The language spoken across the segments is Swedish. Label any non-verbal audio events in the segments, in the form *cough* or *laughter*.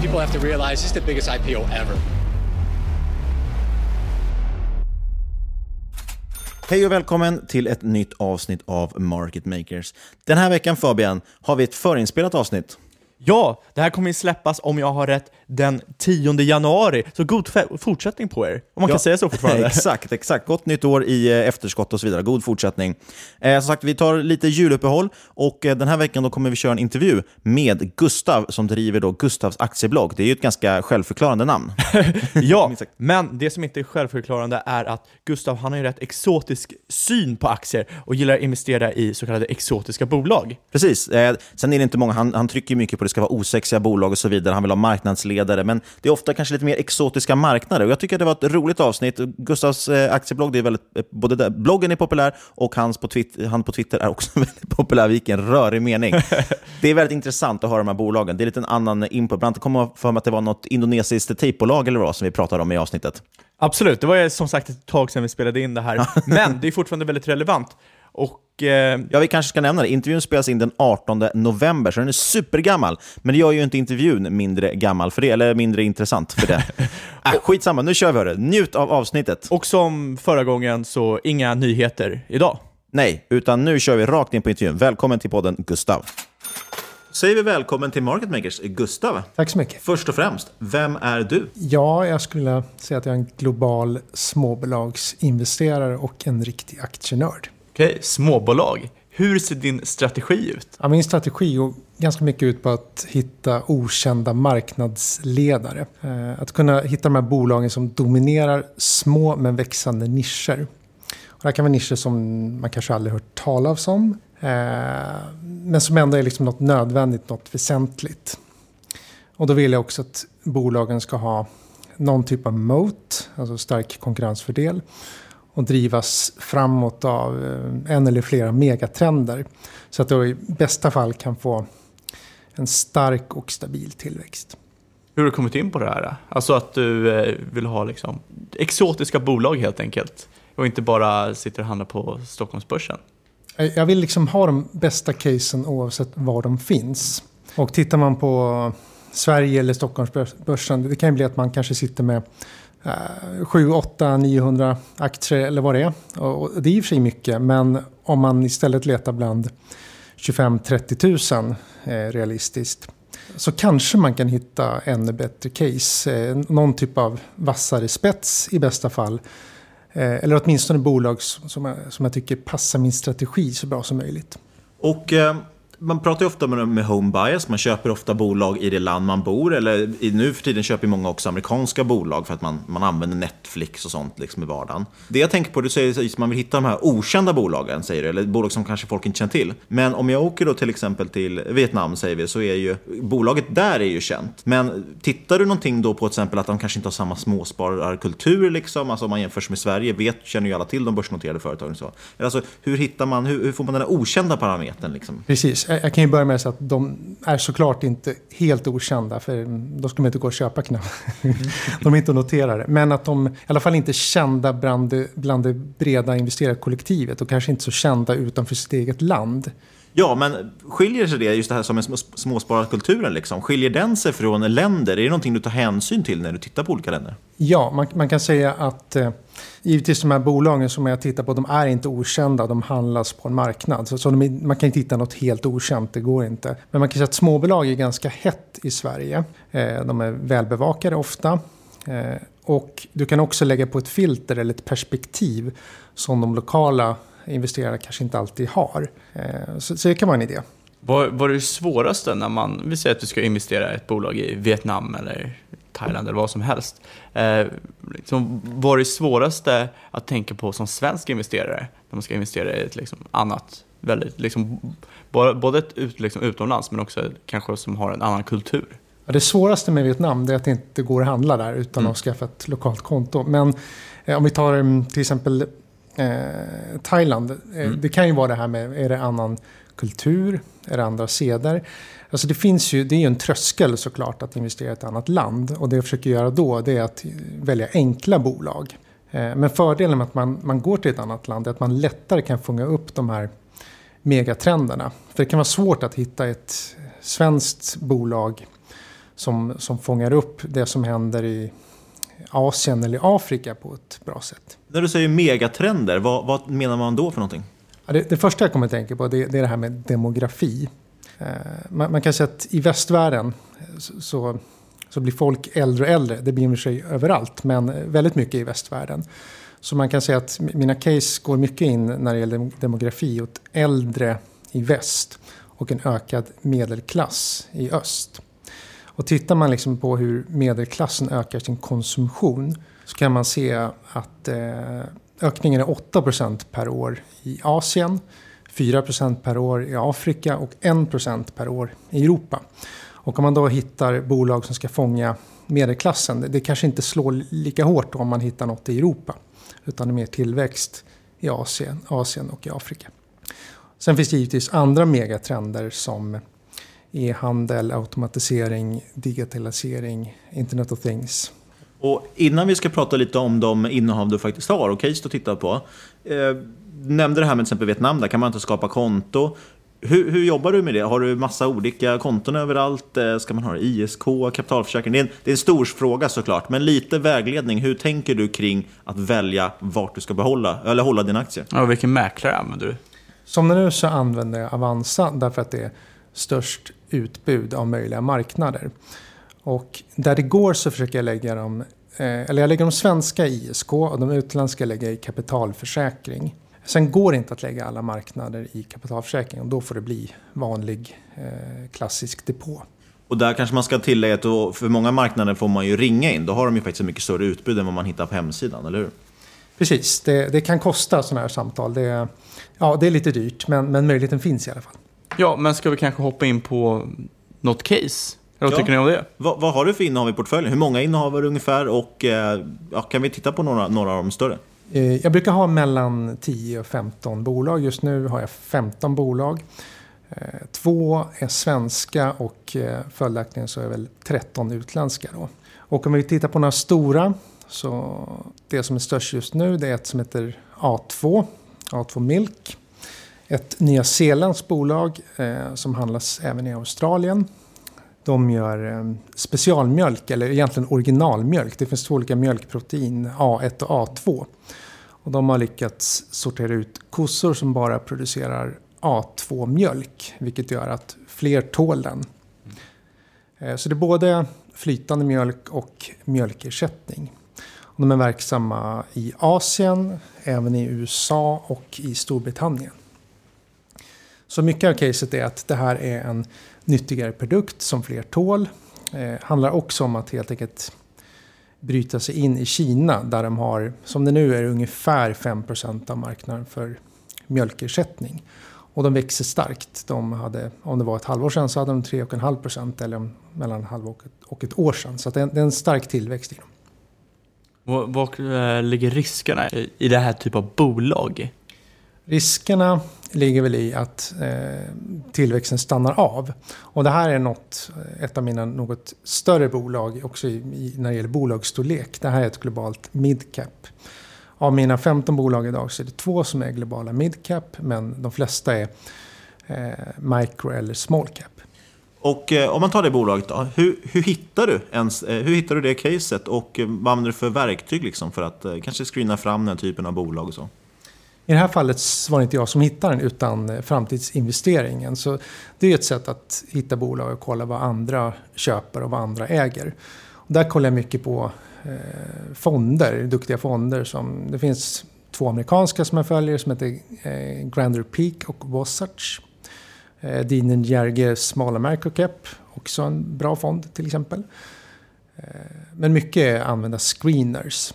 People have to realize this is the biggest IPO ever. Hej och välkommen till ett nytt avsnitt av Market Makers. Den här veckan Fabian har vi ett förinspelat avsnitt. Ja, det här kommer ju släppas om jag har rätt den 10 januari, så god fortsättning på er. Om man ja. kan säga så fortfarande. *laughs* exakt, exakt. Gott nytt år i eh, efterskott och så vidare. God fortsättning. Eh, som sagt, vi tar lite juluppehåll och eh, den här veckan då kommer vi köra en intervju med Gustav som driver då Gustavs aktieblogg. Det är ju ett ganska självförklarande namn. *laughs* ja, men det som inte är självförklarande är att Gustav han har ju rätt exotisk syn på aktier och gillar att investera i så kallade exotiska bolag. Precis. Eh, sen är det inte många, han, han trycker mycket på det ska vara osexiga bolag och så vidare. Han vill ha marknadsledare, men det är ofta kanske lite mer exotiska marknader. Och jag tycker det var ett roligt avsnitt. Gustavs eh, aktieblogg, det är väldigt, eh, både där, bloggen är populär och hans på han på Twitter är också *laughs* väldigt populär. Vilken rörig mening. *laughs* det är väldigt intressant att höra de här bolagen. Det är lite en annan input. Bland annat kommer för mig att det var något indonesiskt tejpbolag eller vad som vi pratade om i avsnittet. Absolut, det var som sagt ett tag sedan vi spelade in det här, *laughs* men det är fortfarande väldigt relevant. Och, eh, ja, vi kanske ska nämna det. Intervjun spelas in den 18 november, så den är supergammal. Men det gör ju inte intervjun mindre gammal för det, eller mindre intressant för det. *laughs* äh, skitsamma, nu kör vi det. Njut av avsnittet. Och som förra gången, så inga nyheter idag. Nej, utan nu kör vi rakt in på intervjun. Välkommen till podden Gustav. Säger vi välkommen till Market Makers, Gustav. Tack så mycket. Först och främst, vem är du? Ja, jag skulle säga att jag är en global småbolagsinvesterare och en riktig aktienörd. Okej, småbolag. Hur ser din strategi ut? Ja, min strategi går ganska mycket ut på att hitta okända marknadsledare. Eh, att kunna hitta de här bolagen som dominerar små men växande nischer. Och det här kan vara nischer som man kanske aldrig hört talas om. Eh, men som ändå är liksom något nödvändigt, något väsentligt. Och då vill jag också att bolagen ska ha någon typ av moat, alltså stark konkurrensfördel och drivas framåt av eh, en eller flera megatrender. Så att du i bästa fall kan få en stark och stabil tillväxt. Hur har du kommit in på det här? Alltså att du eh, vill ha liksom exotiska bolag helt enkelt. Och inte bara sitter och handlar på Stockholmsbörsen. Jag vill liksom ha de bästa casen oavsett var de finns. Och tittar man på Sverige eller Stockholmsbörsen, det kan ju bli att man kanske sitter med 7, 8, 900 aktier eller vad det är. Och det är i och för sig mycket, men om man istället letar bland 25-30 000 eh, realistiskt så kanske man kan hitta ännu bättre case. Eh, någon typ av vassare spets i bästa fall. Eh, eller åtminstone bolag som jag, som jag tycker passar min strategi så bra som möjligt. Och eh, man pratar ju ofta med, med home bias, man köper ofta bolag i det land man bor. Eller i, nu för tiden köper många också amerikanska bolag för att man, man använder Netflix och sånt liksom i vardagen. Det jag tänker på, du säger att man vill hitta de här okända bolagen, säger du, eller bolag som kanske folk inte känner till. Men om jag åker då till exempel till Vietnam, säger vi, så är ju bolaget där är ju känt. Men tittar du någonting då på till exempel att de kanske inte har samma småspararkultur, liksom, alltså om man jämför med Sverige, vet, känner ju alla till de börsnoterade företagen. Så. Alltså, hur hittar man, hur, hur får man den här okända parametern? Liksom? Precis jag kan ju börja med att säga att de är såklart inte helt okända, för då skulle man inte gå och köpa knappt. Mm. *laughs* de är inte noterade. Men att de i alla fall inte är kända bland det, bland det breda investerarkollektivet och kanske inte så kända utanför sitt eget land. Ja, men skiljer sig det, just det här som med småspararkulturen, liksom, skiljer den sig från länder? Är det någonting du tar hänsyn till när du tittar på olika länder? Ja, man, man kan säga att eh, givetvis de här bolagen som jag tittar på, de är inte okända, de handlas på en marknad. Så, så de, man kan inte hitta något helt okänt, det går inte. Men man kan säga att småbolag är ganska hett i Sverige. Eh, de är välbevakade ofta. Eh, och du kan också lägga på ett filter eller ett perspektiv som de lokala investerare kanske inte alltid har. Eh, så, så det kan vara en idé. Vad var det svåraste när man, vi säger att du ska investera i ett bolag i Vietnam eller Thailand eller vad som helst. Eh, liksom, vad är det svåraste att tänka på som svensk investerare när man ska investera i ett liksom, annat, väldigt, liksom, både ett ut, liksom, utomlands men också kanske som har en annan kultur? Ja, det svåraste med Vietnam är att det inte går att handla där utan mm. att skaffa ett lokalt konto. Men eh, om vi tar mm, till exempel eh, Thailand. Eh, mm. Det kan ju vara det här med, är det annan kultur? Är det andra seder? Alltså det finns ju, det är ju en tröskel såklart att investera i ett annat land. Och det jag försöker göra då det är att välja enkla bolag. Eh, men fördelen med att man, man går till ett annat land är att man lättare kan fånga upp de här megatrenderna. För det kan vara svårt att hitta ett svenskt bolag som, som fångar upp det som händer i Asien eller Afrika på ett bra sätt. När du säger megatrender, vad, vad menar man då för någonting? Ja, det, det, första jag kommer att tänka på det, det är det här med demografi. Eh, man, man, kan säga att i västvärlden så, så, så blir folk äldre och äldre. Det blir sig överallt, men väldigt mycket i västvärlden. Så man kan säga att mina case går mycket in när det gäller demografi åt äldre i väst och en ökad medelklass i öst. Och tittar man liksom på hur medelklassen ökar sin konsumtion så kan man se att eh, ökningen är 8% per år i Asien, 4% per år i Afrika och 1% per år i Europa. Och om man då hittar bolag som ska fånga medelklassen, det kanske inte slår lika hårt om man hittar något i Europa. Utan det är mer tillväxt i Asien, Asien och i Afrika. Sen finns det givetvis andra megatrender som e-handel, automatisering, digitalisering, Internet of Things. Och innan vi ska prata lite om de innehav du faktiskt har och case du tittar på. Eh, nämnde det här med till exempel Vietnam, där kan man inte skapa konto. Hur, hur, jobbar du med det? Har du massa olika konton överallt? Eh, ska man ha ISK, kapitalförsäkring? Det är, en, det är en stor fråga såklart, men lite vägledning. Hur tänker du kring att välja vart du ska behålla, eller hålla dina aktier? Ja, vilken mäklare använder du? Som nu så använder jag Avanza därför att det är störst utbud av möjliga marknader. Och där det går så försöker jag lägga dem, eh, eller jag lägger de svenska i ISK och de utländska lägger jag i kapitalförsäkring. Sen går det inte att lägga alla marknader i kapitalförsäkring och då får det bli vanlig eh, klassisk depå. Och där kanske man ska tillägga att för många marknader får man ju ringa in. Då har de ju faktiskt ett mycket större utbud än vad man hittar på hemsidan, eller hur? Precis, det, det kan kosta sådana här samtal. Det, ja, det är lite dyrt, men, men möjligheten finns i alla fall. Ja, men ska vi kanske hoppa in på något case? Vad ja. tycker ni om det? Vad, vad, har du för innehav i portföljen? Hur många innehav har du ungefär? Och eh, ja, kan vi titta på några, några av de större? Eh, jag brukar ha mellan 10 och 15 bolag. Just nu har jag 15 bolag. Eh, två är svenska och eh, följaktligen så är väl 13 utländska då. Och om vi tittar på några stora så det som är störst just nu det är ett som heter A2, A2 Milk. Ett nyzeeländskt bolag eh, som handlas även i Australien. De gör eh, specialmjölk, eller egentligen originalmjölk. Det finns två olika mjölkprotein, A1 och A2. Och de har lyckats sortera ut kossor som bara producerar A2-mjölk. Vilket gör att fler tål den. Eh, så det är både flytande mjölk och mjölkersättning. De är verksamma i Asien, även i USA och i Storbritannien. Så mycket av caset är att det här är en nyttigare produkt som fler tål. Eh, handlar också om att helt enkelt bryta sig in i Kina där de har, som det nu är, ungefär 5% av marknaden för mjölkersättning. Och de växer starkt. De hade, om det var ett halvår sedan så hade de 3,5 procent eller mellan ett och ett, och ett år sedan. Så det är, en, det är en stark tillväxt i dem. Var eh, ligger riskerna i det här typen av bolag? Riskerna ligger väl i att eh, tillväxten stannar av. Och det här är något, eh, ett av mina något större bolag också i, i, när det gäller bolagsstorlek. Det här är ett globalt midcap. Av mina 15 bolag idag så är det två som är globala midcap men de flesta är eh, micro eller small cap. Och eh, om man tar det bolaget då, hur, hur, hittar du ens, eh, hur hittar du det caset och eh, vad använder du för verktyg liksom för att kanske screena fram den typen av bolag och så? I det här fallet var det inte jag som hittade den utan eh, framtidsinvesteringen. Så det är ett sätt att hitta bolag och kolla vad andra köper och vad andra äger. Och där kollar jag mycket på eh, fonder, duktiga fonder. Som, det finns två amerikanska som jag följer som heter eh, Grander Peak och Wasatch. Eh, Dinen Jerge Small America Cap, också en bra fond till exempel. Eh, men mycket är använda screeners.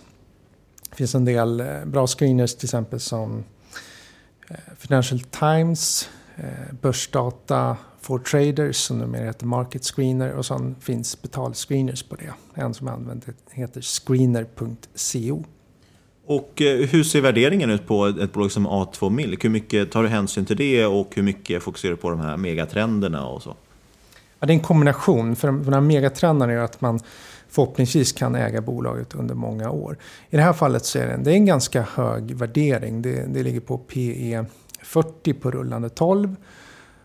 Det finns en del eh, bra screeners till exempel som eh, Financial Times, eh, Börsdata, For Traders som numera heter Market Screener och sen finns betalscreeners på det. En som använder heter screener.co. Och hur ser värderingen ut på ett bolag som A2 Milk? Hur mycket tar du hänsyn till det och hur mycket fokuserar du på de här megatrenderna och så? Ja, det är en kombination. För de här megatrenderna gör att man förhoppningsvis kan äga bolaget under många år. I det här fallet så är det en, det är en ganska hög värdering. Det, det ligger på PE 40 på rullande 12.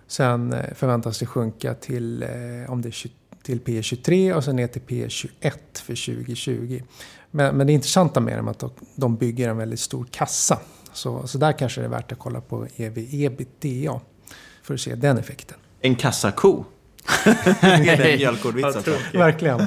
Sen eh, förväntas det sjunka till, eh, om det är 20, till P 23 och sen ner till P 21 för 2020. Men, men det intressanta med dem är att de bygger en väldigt stor kassa. Så, så där kanske det är värt att kolla på EV ebitda för att se den effekten. En kassako? *laughs* Mjölkordvits alltså. Verkligen. *laughs*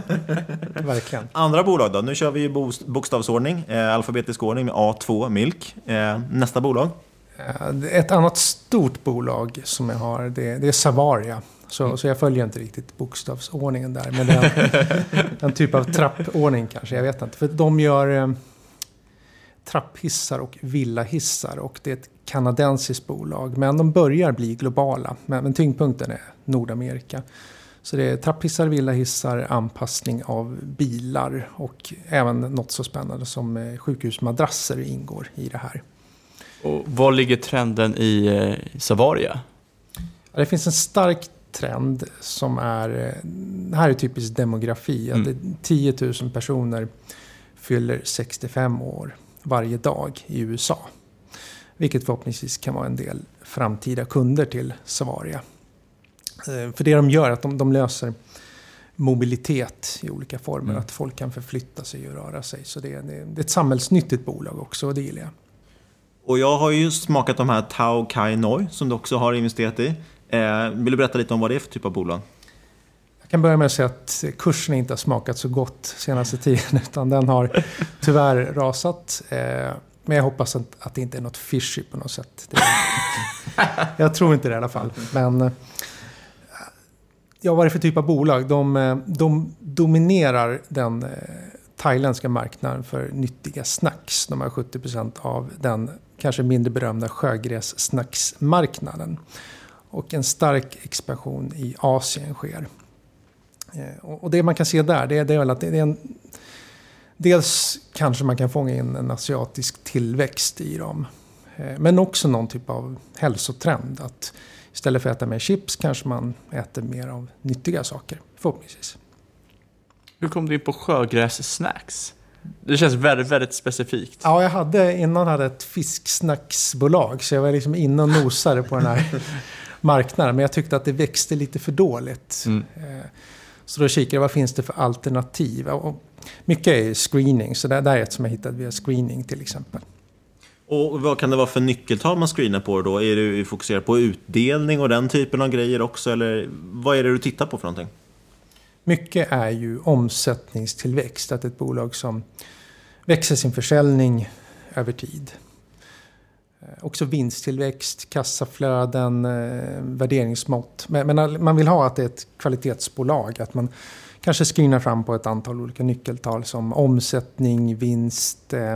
Verkligen. Andra bolag då? Nu kör vi bokstavsordning, eh, alfabetisk ordning med A2 Milk. Eh, nästa bolag? Eh, ett annat stort bolag som jag har, det, det är Savaria. Så, mm. så jag följer inte riktigt bokstavsordningen där. Men det är en, *laughs* en typ av trappordning kanske, jag vet inte. För de gör eh, trapphissar och villahissar. Och det är ett kanadensiskt bolag. Men de börjar bli globala. Men, men tyngdpunkten är Nordamerika. Så det är trapphissar, villahissar, anpassning av bilar och även något så spännande som eh, sjukhusmadrasser ingår i det här. Och var ligger trenden i eh, Savaria? Ja, det finns en stark trend som är, eh, det här är typiskt demografi, mm. att 10 000 personer fyller 65 år varje dag i USA. Vilket förhoppningsvis kan vara en del framtida kunder till Savaria. Eh, för det de gör är att de, de löser mobilitet i olika former. Mm. Att folk kan förflytta sig och röra sig. Så det är, det är ett samhällsnyttigt bolag också och det gillar jag. Och jag har ju smakat de här Tao Kai Noi som du också har investerat i. Eh, vill du berätta lite om vad det är för typ av bolag? Jag kan börja med att säga att kursen inte har smakat så gott senaste tiden. *laughs* Utan den har tyvärr rasat. Eh, men jag hoppas att, att det inte är något fishy på något sätt. Är, *laughs* jag tror inte det i alla fall. Men eh, ja, vad är det för typ av bolag? De, eh, de dominerar den eh, thailändska marknaden för nyttiga snacks. De har 70% av den kanske mindre berömda sjögrässnacksmarknaden. Och en stark expansion i Asien sker. Och det man kan se där, det är, det är väl att det är en Dels kanske man kan fånga in en asiatisk tillväxt i dem. Eh, men också någon typ av hälsotrend. Att istället för att äta mer chips kanske man äter mer av nyttiga saker, förhoppningsvis. Hur kom du in på sjögräs-snacks? Det känns väldigt, väldigt specifikt. Ja, jag hade innan hade ett fisksnacksbolag. Så jag var liksom inne och nosade på den här *laughs* marknaden. Men jag tyckte att det växte lite för dåligt. Mm. Så då kikade jag, vad finns det för alternativ? Och mycket är screening, så det är ett som jag hittade via screening till exempel. Och vad kan det vara för nyckeltal man screenar på då? Är du fokuserad på utdelning och den typen av grejer också? Eller vad är det du tittar på för någonting? Mycket är ju omsättningstillväxt, att ett bolag som växer sin försäljning över tid. Eh, också vinsttillväxt, kassaflöden, eh, värderingsmått. Men man vill ha att det är ett kvalitetsbolag. Att man kanske screenar fram på ett antal olika nyckeltal som omsättning, vinst, eh,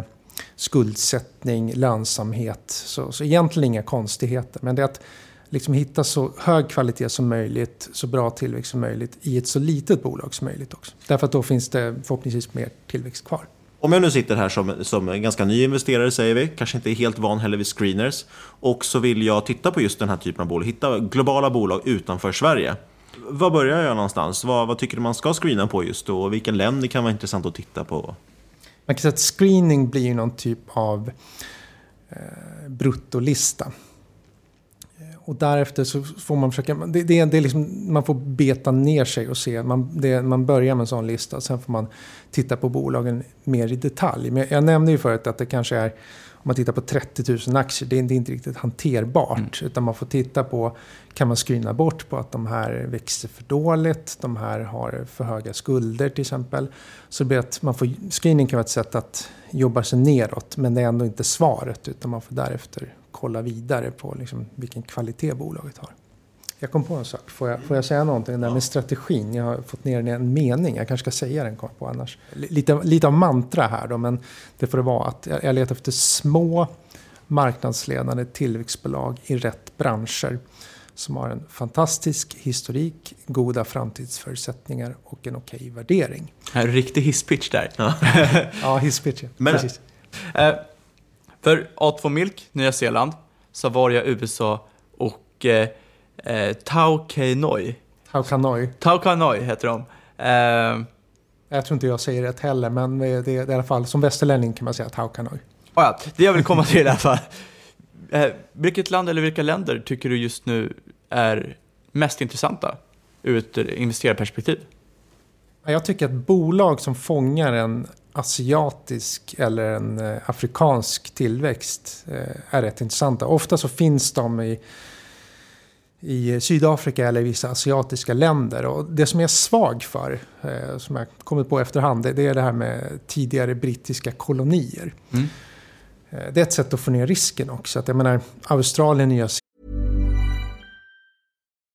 skuldsättning, lönsamhet. Så, så egentligen inga konstigheter. Men det är att liksom hitta så hög kvalitet som möjligt, så bra tillväxt som möjligt i ett så litet bolag som möjligt också. Därför att då finns det förhoppningsvis mer tillväxt kvar. Om jag nu sitter här som, som en ganska ny investerare, säger vi, kanske inte är helt van heller vid screeners, och så vill jag titta på just den här typen av bolag, hitta globala bolag utanför Sverige. Var börjar jag någonstans? Vad, vad tycker du man ska screena på just då? Och vilka länder kan vara intressant att titta på? Man kan säga att screening blir någon typ av eh, bruttolista. Och därefter så får man försöka, det, det, det är liksom, man får beta ner sig och se. Man, det, man börjar med en sån lista, sen får man titta på bolagen mer i detalj. Men jag nämnde ju förut att det kanske är, om man tittar på 30 000 aktier, det är, det är inte riktigt hanterbart. Mm. Utan man får titta på, kan man screena bort på att de här växer för dåligt, de här har för höga skulder till exempel. Så det att man får, screening kan vara ett sätt att jobba sig neråt, men det är ändå inte svaret, utan man får därefter kolla vidare på liksom vilken kvalitet bolaget har. Jag kom på en sak. Får jag, får jag säga någonting där med strategin? Jag har fått ner den i en mening. Jag kanske ska säga den kom på annars. Lite, lite av mantra här då, men det får det vara att jag, letar efter små marknadsledande tillväxtbolag i rätt branscher som har en fantastisk historik, goda framtidsförutsättningar och en okej värdering. En riktig hisspitch där. Ja, *laughs* ja hisspitch. Men, Precis. Äh, för A2 Milk, Nya Zeeland, Savaria, USA och eh, eh, Tau Kanoi. Tau Kanoi. Tau Kanoi heter de. Eh, jag tror inte jag säger rätt heller, men det är, i alla fall som västerlänning kan man säga Tau Kanoi. Oh ja, det jag vill komma till i alla fall. Eh, vilket land eller vilka länder tycker du just nu är mest intressanta ur ett investerarperspektiv? Jag tycker att bolag som fångar en asiatisk eller en eh, afrikansk tillväxt eh, är rätt intressanta. Ofta så finns de i, i Sydafrika eller i vissa asiatiska länder. Och det som jag är svag för, eh, som jag kommit på efterhand, det är det här med tidigare brittiska kolonier. Mm. Det är ett sätt att få ner risken också. Att jag menar, Australien, Nya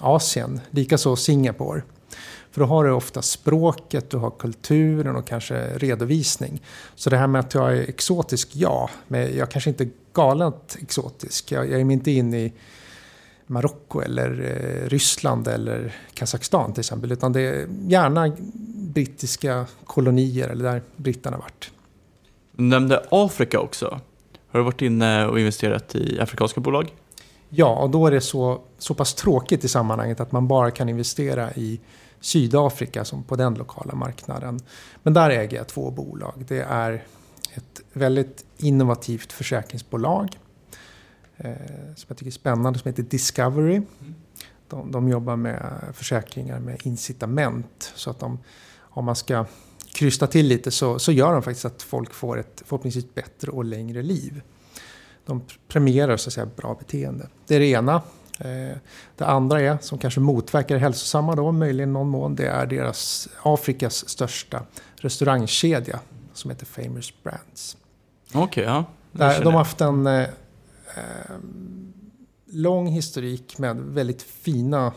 Asien. Likaså Singapore. För då har du ofta språket, du har kulturen och kanske redovisning. Så det här med att jag är exotisk, ja. Men jag kanske inte är galet exotisk. Jag, jag är inte inne i Marocko eller eh, Ryssland eller Kazakstan till exempel. Utan det är gärna brittiska kolonier eller där britterna varit. Du nämnde Afrika också. Har du varit inne och investerat i afrikanska bolag? Ja, och då är det så, så pass tråkigt i sammanhanget att man bara kan investera i Sydafrika som på den lokala marknaden. Men där äger jag två bolag. Det är ett väldigt innovativt försäkringsbolag eh, som jag tycker är spännande som heter Discovery. De, de jobbar med försäkringar med incitament så att de, om man ska krysta till lite så, så gör de faktiskt att folk får ett förhoppningsvis bättre och längre liv. De premierar så att säga bra beteende. Det är det ena. Eh, det andra är, som kanske motverkar det hälsosamma då, möjligen någon mån, det är deras Afrikas största restaurangkedja som heter Famous Brands. Okej, okay, ja. Där, de har haft en eh, lång historik med väldigt fina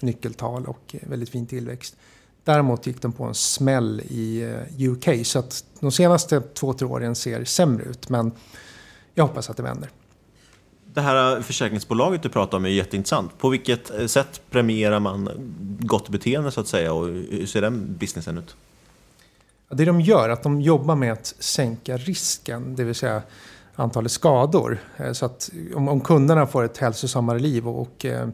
nyckeltal och väldigt fin tillväxt. Däremot gick de på en smäll i eh, UK så att de senaste två, tre åren ser sämre ut. Men jag hoppas att det vänder. Det här försäkringsbolaget du pratar om är jätteintressant. På vilket eh, sätt premierar man gott beteende så att säga och hur ser den businessen ut? Det de gör är att de jobbar med att sänka risken, det vill säga antalet skador. Eh, så att om, kunderna får ett hälsosammare liv och, eh,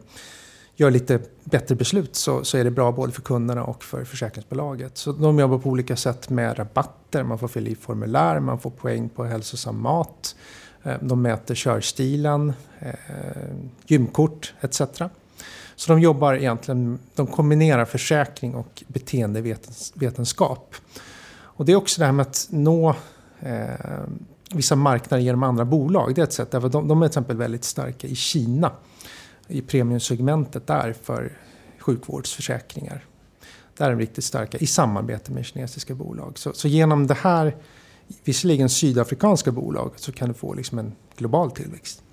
gör lite bättre beslut så, så är det bra både för kunderna och för försäkringsbolaget. Så de jobbar på olika sätt med rabatter, man får fylla i formulär, man får poäng på hälsosam mat. Eh, de mäter körstilen, eh, gymkort etc. Så de jobbar egentligen, de kombinerar försäkring och beteendevetenskap. Och det är också det här med att nå eh, vissa marknader genom andra bolag. Det är ett sätt, därför de, de är till exempel väldigt starka i Kina. I premiumsegmentet där för sjukvårdsförsäkringar. Där är de riktigt starka i samarbete med kinesiska bolag. Så, så genom det här visserligen sydafrikanska bolag så kan du få liksom en global tillväxt.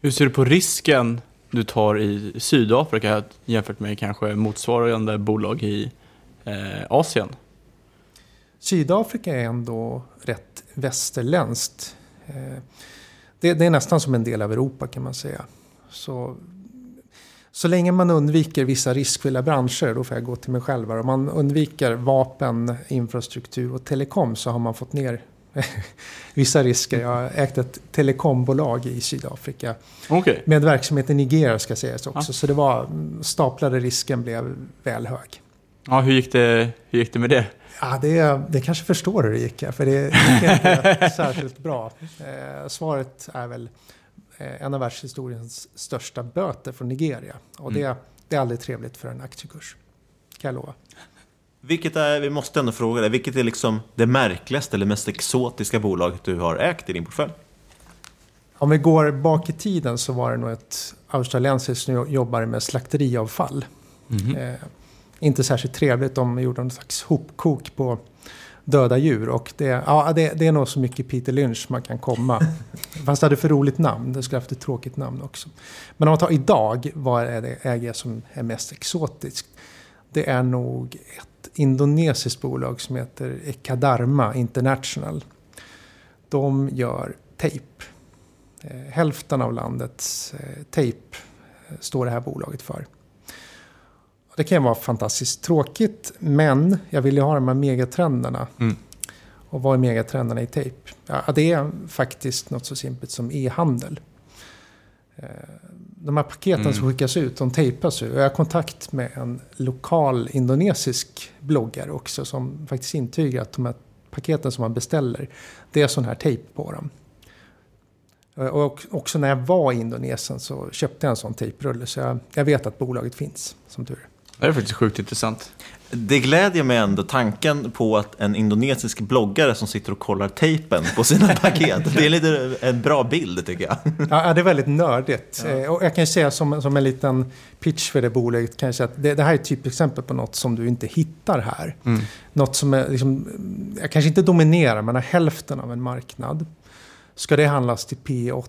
Hur ser du på risken du tar i Sydafrika jämfört med kanske motsvarande bolag i eh, Asien? Sydafrika är ändå rätt västerländskt. Eh, det, det, är nästan som en del av Europa kan man säga. Så, så länge man undviker vissa riskfyllda branscher, då får jag gå till mig själv. Om man undviker vapen, infrastruktur och telekom så har man fått ner *laughs* vissa risker. Jag har ägt ett telekombolag i Sydafrika. Okay. Med verksamhet i Nigeria ska sägas också. Ja. Så det var, staplade risken blev väl hög. Ja, hur gick det, hur gick det med det? Ja, det, det kanske förstår hur det gick. För det gick inte *laughs* särskilt bra. Eh, svaret är väl en av världshistoriens största böter från Nigeria. Och det, mm. det är aldrig trevligt för en aktiekurs. Kan jag lova. Vilket är, vi måste ändå fråga dig, vilket är liksom det märkligaste eller mest exotiska bolaget du har ägt i din portfölj? Om vi går bak i tiden så var det nog ett australiensiskt som jobbar med slakteriavfall. Mm. Eh, inte särskilt trevligt. De gjorde någon slags hopkok på döda djur. Och det, ja, det, det är nog så mycket Peter Lynch man kan komma. *laughs* Fast det hade för roligt namn. Det skulle haft ett tråkigt namn också. Men om man tar idag, vad är det äger som är mest exotiskt? Det är nog ett indonesiskt bolag som heter Ekadarma International. De gör tejp. Eh, hälften av landets eh, tejp eh, står det här bolaget för. Det kan vara fantastiskt tråkigt, men jag vill ju ha de här megatrenderna. Mm. Och vad är megatrenderna i tejp? Ja, det är faktiskt något så simpelt som e-handel. Eh, de här paketen Mm. som skickas ut, de tejpas ju. Jag har kontakt med en lokal indonesisk bloggare också som faktiskt intygar att de här paketen som man beställer, det är sån här tejp på dem. Eh, Och också när jag var i Indonesien så köpte jag en sån tejprulle. Så jag, jag vet att bolaget finns, som tur är. Det är faktiskt sjukt intressant. Det glädjer mig ändå tanken på att en indonesisk bloggare som sitter och kollar tejpen på sina *laughs* paket. Det är lite en bra bild tycker jag. Ja, ja, det är väldigt nördigt. Eh, Och jag kan ju säga som, som en liten pitch för det bolaget, kan jag säga att det, det här är ett typexempel på något som du inte hittar här. Mm. Något som är, liksom, jag kanske inte dominerar, men har hälften av en marknad. Ska det handlas till P8,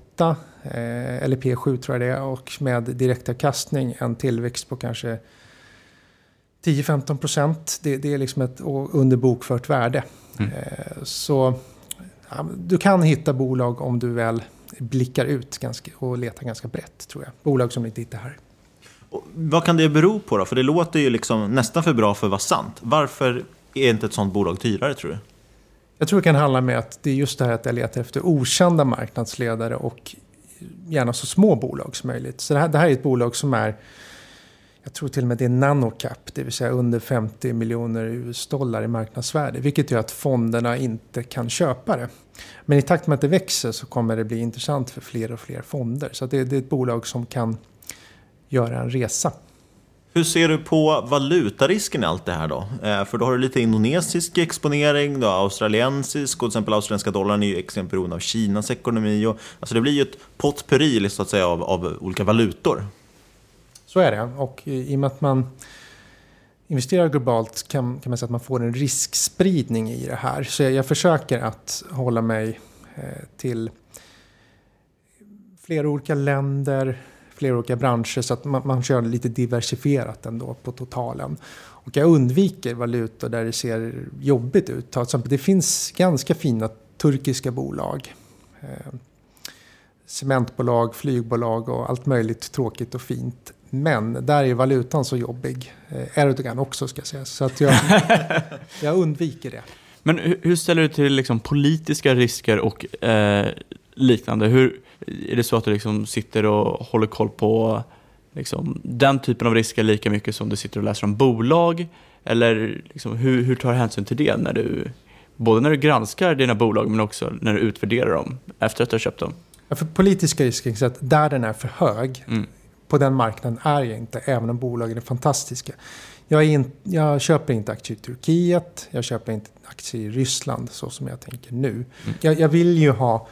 eh, eller P7 tror jag det är, och med direktavkastning en tillväxt på kanske 10-15 procent. Det, det är liksom ett under bokfört värde. Mm. Eh, så ja, du kan hitta bolag om du väl blickar ut ganska, och letar ganska brett tror jag. Bolag som du inte hittar här. Och vad kan det bero på då? För det låter ju liksom nästan för bra för att vara sant. Varför är inte ett sånt bolag dyrare tror du? Jag tror det kan handla med att det är just det här att jag letar efter okända marknadsledare och gärna så små bolag som möjligt. Så det här, det här är ett bolag som är, jag tror till och med det är nanocap, det vill säga under 50 miljoner US-dollar i marknadsvärde. Vilket gör att fonderna inte kan köpa det. Men i takt med att det växer så kommer det bli intressant för fler och fler fonder. Så det, det är ett bolag som kan göra en resa. Hur ser du på valutarisken i allt det här då? Eh, för då har du lite indonesisk exponering, du har australiensisk och till exempel australienska dollarn är ju extremt beroende av Kinas ekonomi. Och, alltså det blir ju ett potpurri så att säga av, av olika valutor. Så är det. Och i och med att man investerar globalt kan, kan man säga att man får en riskspridning i det här. Så jag, jag försöker att hålla mig eh, till flera olika länder, flera olika branscher så att man, man kör lite diversifierat ändå på totalen. Och jag undviker valutor där det ser jobbigt ut. Till exempel, det finns ganska fina turkiska bolag. Eh, cementbolag, flygbolag och allt möjligt tråkigt och fint. Men där är valutan så jobbig. Eh, Erdogan också ska jag säga. Så att jag, *laughs* jag undviker det. Men hur hur ställer du till liksom politiska risker och eh, liknande? Hur, är det så att du liksom sitter och håller koll på liksom, den typen av risker lika mycket som du sitter och läser om bolag? Eller liksom, hur, hur tar du hänsyn till det när du, både när du granskar dina bolag men också när du utvärderar dem efter att du har köpt dem? Ja, för politiska risker, så att där den är för hög, Mm. På den marknaden är jag inte, även om bolagen är fantastiska. Jag, är in, jag köper inte aktier i Turkiet, jag köper inte aktier i Ryssland så som jag tänker nu. Jag, jag vill ju ha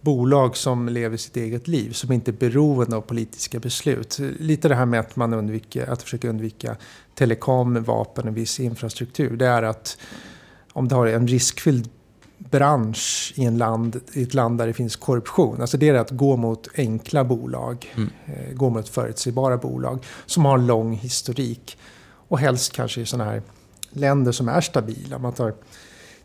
bolag som lever sitt eget liv, som inte är beroende av politiska beslut. Lite det här med att man undviker, att försöka undvika telekom, vapen och viss infrastruktur. Det är att om du har en riskfylld bransch i, en land, i ett land där det finns korruption. Alltså det är att gå mot enkla bolag, Mm. eh, gå mot förutsägbara bolag som har lång historik. Och helst kanske i sådana här länder som är stabila. Man tar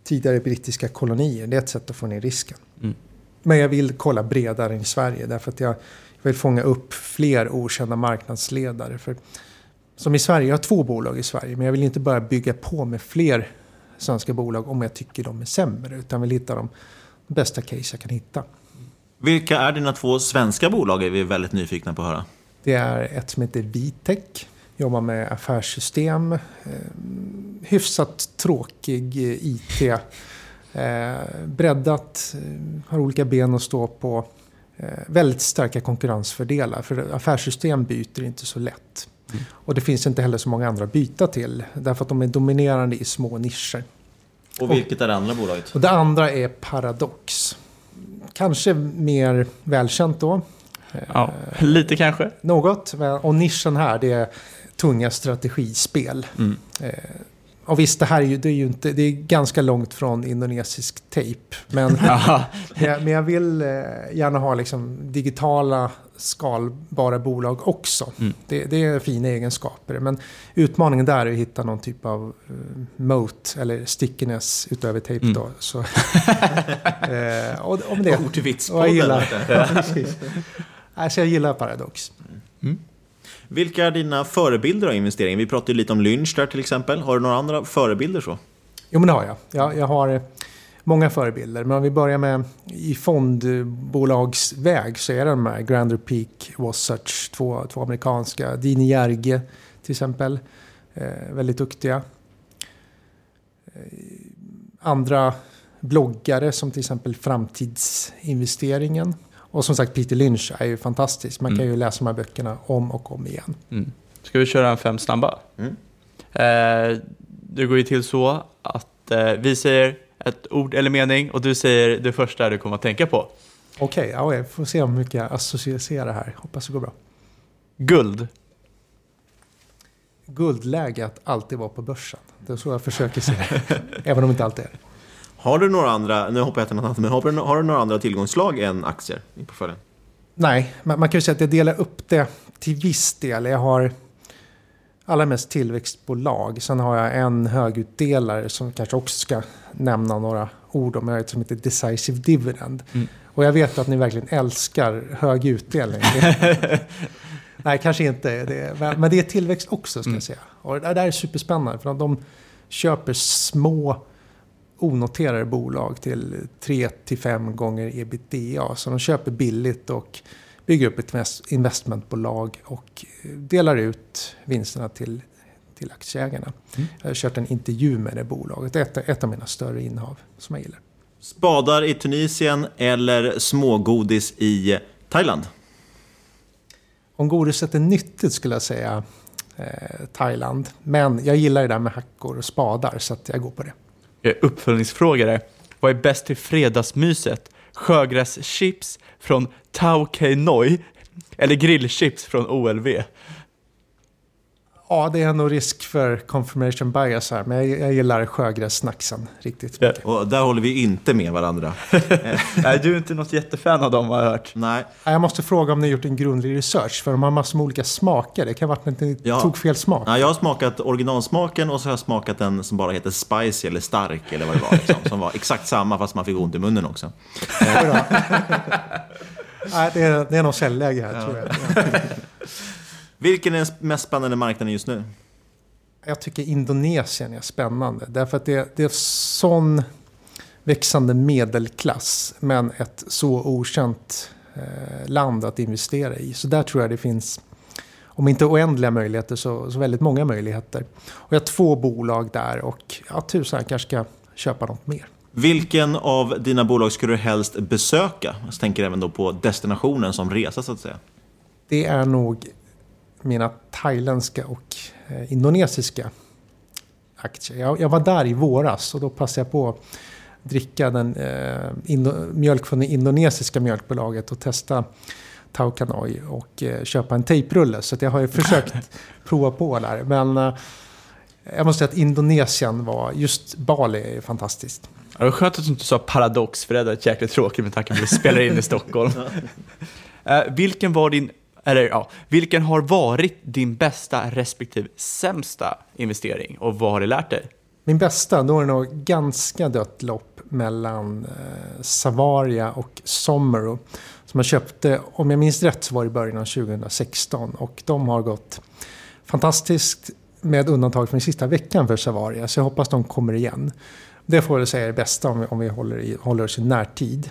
tidigare brittiska kolonier, det är ett sätt att få ner risken. Mm. Men jag vill kolla bredare än i Sverige därför att jag, vill fånga upp fler okända marknadsledare. För, som i Sverige, jag har två bolag i Sverige men jag vill inte bara bygga på med fler svenska bolag om jag tycker de är sämre. Utan vill hitta de bästa case jag kan hitta. Vilka är dina två svenska bolag är vi väldigt nyfikna på att höra. Det är ett som heter Vitec. Jobbar med affärssystem. Eh, hyfsat tråkig eh, IT. Eh, breddat, har olika ben att stå på. Väldigt starka konkurrensfördelar. För affärssystem byter inte så lätt. Och det finns inte heller så många andra att byta till. Därför att de är dominerande i små nischer. Och vilket är det andra bolaget? Och det andra är Paradox. Kanske mer välkänt då. Ja, lite kanske. Något. Och nischen här det är tunga strategispel. Mm. Och visst, det här är ju, det är ju inte, det är ganska långt från indonesisk tejp. *laughs* Men, men, jag, vill eh, gärna ha liksom digitala skalbara bolag också. Mm. Det, det är fina egenskaper. Men utmaningen där är att hitta någon typ av uh, moat eller stickiness utöver tejp Mm. då. Så, *laughs* eh, och, om det, Ordvitspodden, och jag gillar, *laughs* ja. Alltså jag gillar Paradox. Vilka är dina förebilder av investering? Vi pratade lite om Lynch där till exempel. Har du några andra förebilder så? Jo, men det har jag. Jag, jag har eh, många förebilder. Men om vi börjar med i fondbolagsväg så är det de här Grander Peak, Wasatch, två, två amerikanska. Dini Järge till exempel. Eh, väldigt duktiga. Eh, andra bloggare som till exempel Framtidsinvesteringen. Och som sagt Peter Lynch är ju fantastisk. Man kan ju läsa de här böckerna om och om igen. Mm. Ska vi köra en fem snabba? Mm. Eh, det går ju till så att eh, vi säger ett ord eller mening och du säger det första du kommer att tänka på. Okej, okay, ja, jag får se hur mycket jag associerar här. Hoppas det går bra. Guld. Guldläge att alltid vara på börsen. Det är så jag försöker se det. *laughs* Även om det inte alltid är Har du några andra, nu hoppar jag till något annat, men har du, har du några andra tillgångslag än aktier i portföljen? Nej, man, man kan ju säga att jag delar upp det till viss del. Jag har allra mest tillväxtbolag. Sen har jag en högutdelare som kanske också ska nämna några ord om. Jag har ett som heter Decisive Dividend. Mm. Och jag vet att ni verkligen älskar hög utdelning. *laughs* Nej, kanske inte. Det, men det är tillväxt också, ska mm. jag säga. Och det där är superspännande. För de köper små onoterade bolag till 3-5 gånger ebitda. Så de köper billigt och bygger upp ett investmentbolag och delar ut vinsterna till, till aktieägarna. Mm. Jag har kört en intervju med det bolaget. Ett, ett av mina större innehav som jag gillar. Spadar i Tunisien eller smågodis i Thailand? Om godiset är nyttigt skulle jag säga eh, Thailand. Men jag gillar det där med hackor och spadar så jag går på det. Eh, Uppföljningsfråga där. Vad är bäst till fredagsmyset? Sjögräschips från Tao Kei Noi eller grillchips från OLV? Ja, det är nog risk för confirmation bias här, men jag, jag gillar sjögrässnacksen riktigt mycket. Ja, och där håller vi inte med varandra. *laughs* Nej, du är inte något jättefan av dem har jag hört. Nej. Jag måste fråga om ni har gjort en grundlig research, för de har massor med olika smaker. Det kan ha varit att ni ja. tog fel smak. Ja, jag har smakat originalsmaken och så har jag smakat den som bara heter spicy eller stark eller vad det var. Liksom, som var exakt samma fast man fick ont i munnen också. *laughs* Nej, det är, det är någon säljläge här ja. tror jag. Vilken är den mest spännande marknaden just nu? Jag tycker Indonesien är spännande. Därför att det, det är sån växande medelklass. Men ett så okänt eh, land att investera i. Så där tror jag det finns, om inte oändliga möjligheter, så, så väldigt många möjligheter. Och jag har två bolag där och ja, tusan, jag kanske ska köpa något mer. Vilken av dina bolag skulle du helst besöka? Jag tänker även då på destinationen som resa så att säga. Det är nog mina thailändska och eh, indonesiska aktier. Jag, jag, var där i våras och då passade jag på att dricka den, eh, indo, mjölk från det indonesiska mjölkbolaget och testa Tau Kanoi och eh, köpa en tejprulle. Så jag har ju försökt *laughs* prova på där. Men eh, jag måste säga att Indonesien var, just Bali är fantastiskt. det var skönt att du inte sa paradox, för det hade varit jäkligt tråkigt med tanke på att vi spelar in i *laughs* Stockholm. uh, vilken var din eller ja, vilken har varit din bästa respektive sämsta investering och vad har det lärt dig? Min bästa, då är det nog ganska dött lopp mellan eh, Savaria och Somero. Som jag köpte, om jag minns rätt så var det i början av 2016 och de har gått fantastiskt med undantag för den sista veckan för Savaria. Så jag hoppas de kommer igen. Det får jag säga är det bästa om vi, om vi håller, i, håller oss i närtid.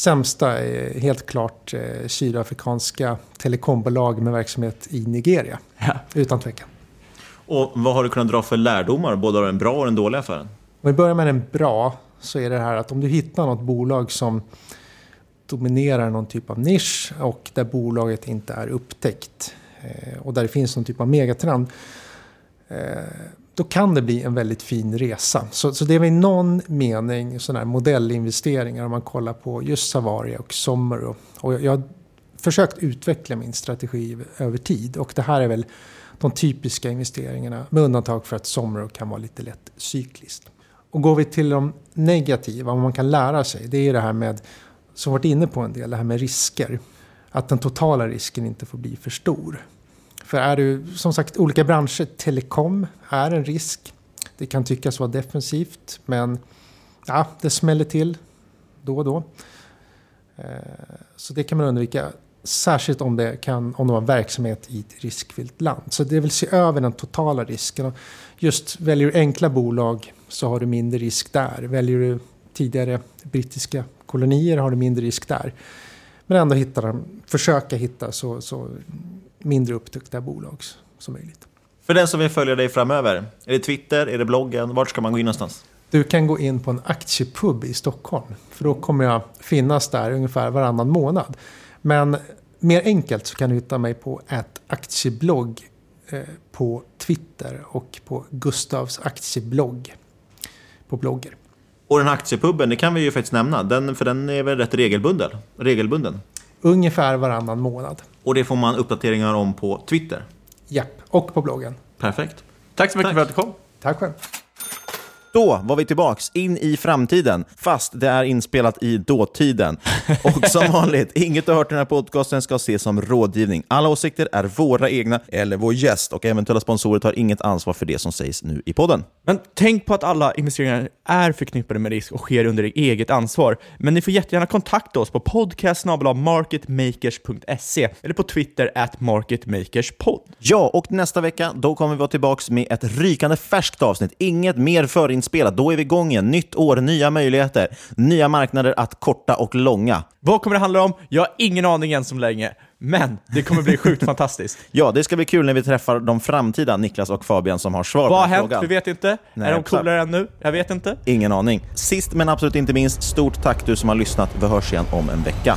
Sämsta är helt klart eh, sydafrikanska telekombolag med verksamhet i Nigeria. Ja. Utan tvekan. Och vad har du kunnat dra för lärdomar, både av den bra och den dåliga affären? Om vi börjar med den bra, så är det här att om du hittar något bolag som dominerar någon typ av nisch och där bolaget inte är upptäckt eh, och där det finns någon typ av megatrend eh, då kan det bli en väldigt fin resa. Så, så det är i någon mening sådana här modellinvesteringar om man kollar på just Savaria och Sommer. Och, jag, jag har försökt utveckla min strategi över tid och det här är väl de typiska investeringarna med undantag för att Sommer kan vara lite lätt cykliskt. Och går vi till de negativa, vad man kan lära sig, det är det här med, som varit inne på en del, det här med risker. Att den totala risken inte får bli för stor. För är du, som sagt, olika branscher, telekom är en risk. Det kan tyckas vara defensivt, men ja, det smäller till då och då. Eh, så det kan man undvika. Särskilt om, det kan, om de har verksamhet i ett riskfyllt land. Så det vill se över den totala risken. Just väljer du enkla bolag så har du mindre risk där. Väljer du tidigare brittiska kolonier har du mindre risk där. Men ändå hitta dem, försöka hitta så, så mindre upptäckta bolag som möjligt. För den som vill följa dig framöver, är det Twitter, är det bloggen, vart ska man gå in någonstans? Du kan gå in på en aktiepub i Stockholm. För då kommer jag finnas där ungefär varannan månad. Men mer enkelt så kan du hitta mig på ett aktieblogg eh, på Twitter och på Gustavs aktieblogg på blogger. Och den här aktiepuben, det kan vi ju faktiskt nämna, den, för den är väl rätt regelbunden? regelbunden? Ungefär varannan månad. Och det får man uppdateringar om på Twitter? Japp, och på bloggen. Perfekt. Tack så mycket Tack. för att du kom. Tack själv. Då var vi tillbaks in i framtiden, fast det är inspelat i dåtiden. Och som *laughs* vanligt, inget du hört i den här podcasten ska ses som rådgivning. Alla åsikter är våra egna eller vår gäst och eventuella sponsorer tar inget ansvar för det som sägs nu i podden. Men tänk på att alla investeringar är förknippade med risk och sker under eget ansvar. Men ni får jättegärna kontakta oss på podcast.marketmakers.se eller på Twitter at marketmakerspod. Ja, och nästa vecka då kommer vi vara tillbaka med ett rykande färskt avsnitt. Inget mer förin inspelat. Då är vi igång igen. Nytt år, nya möjligheter, nya marknader att korta och långa. Vad kommer det handla om? Jag har ingen aning än som länge. Men det kommer bli sjukt *laughs* fantastiskt. Ja, det ska bli kul när vi träffar de framtida Niklas och Fabian som har svar Vad på har hänt? frågan. Vi vet inte. Nej, är de coolare än nu? Jag vet inte. Ingen aning. Sist men absolut inte minst, stort tack du som har lyssnat. Vi hörs igen om en vecka.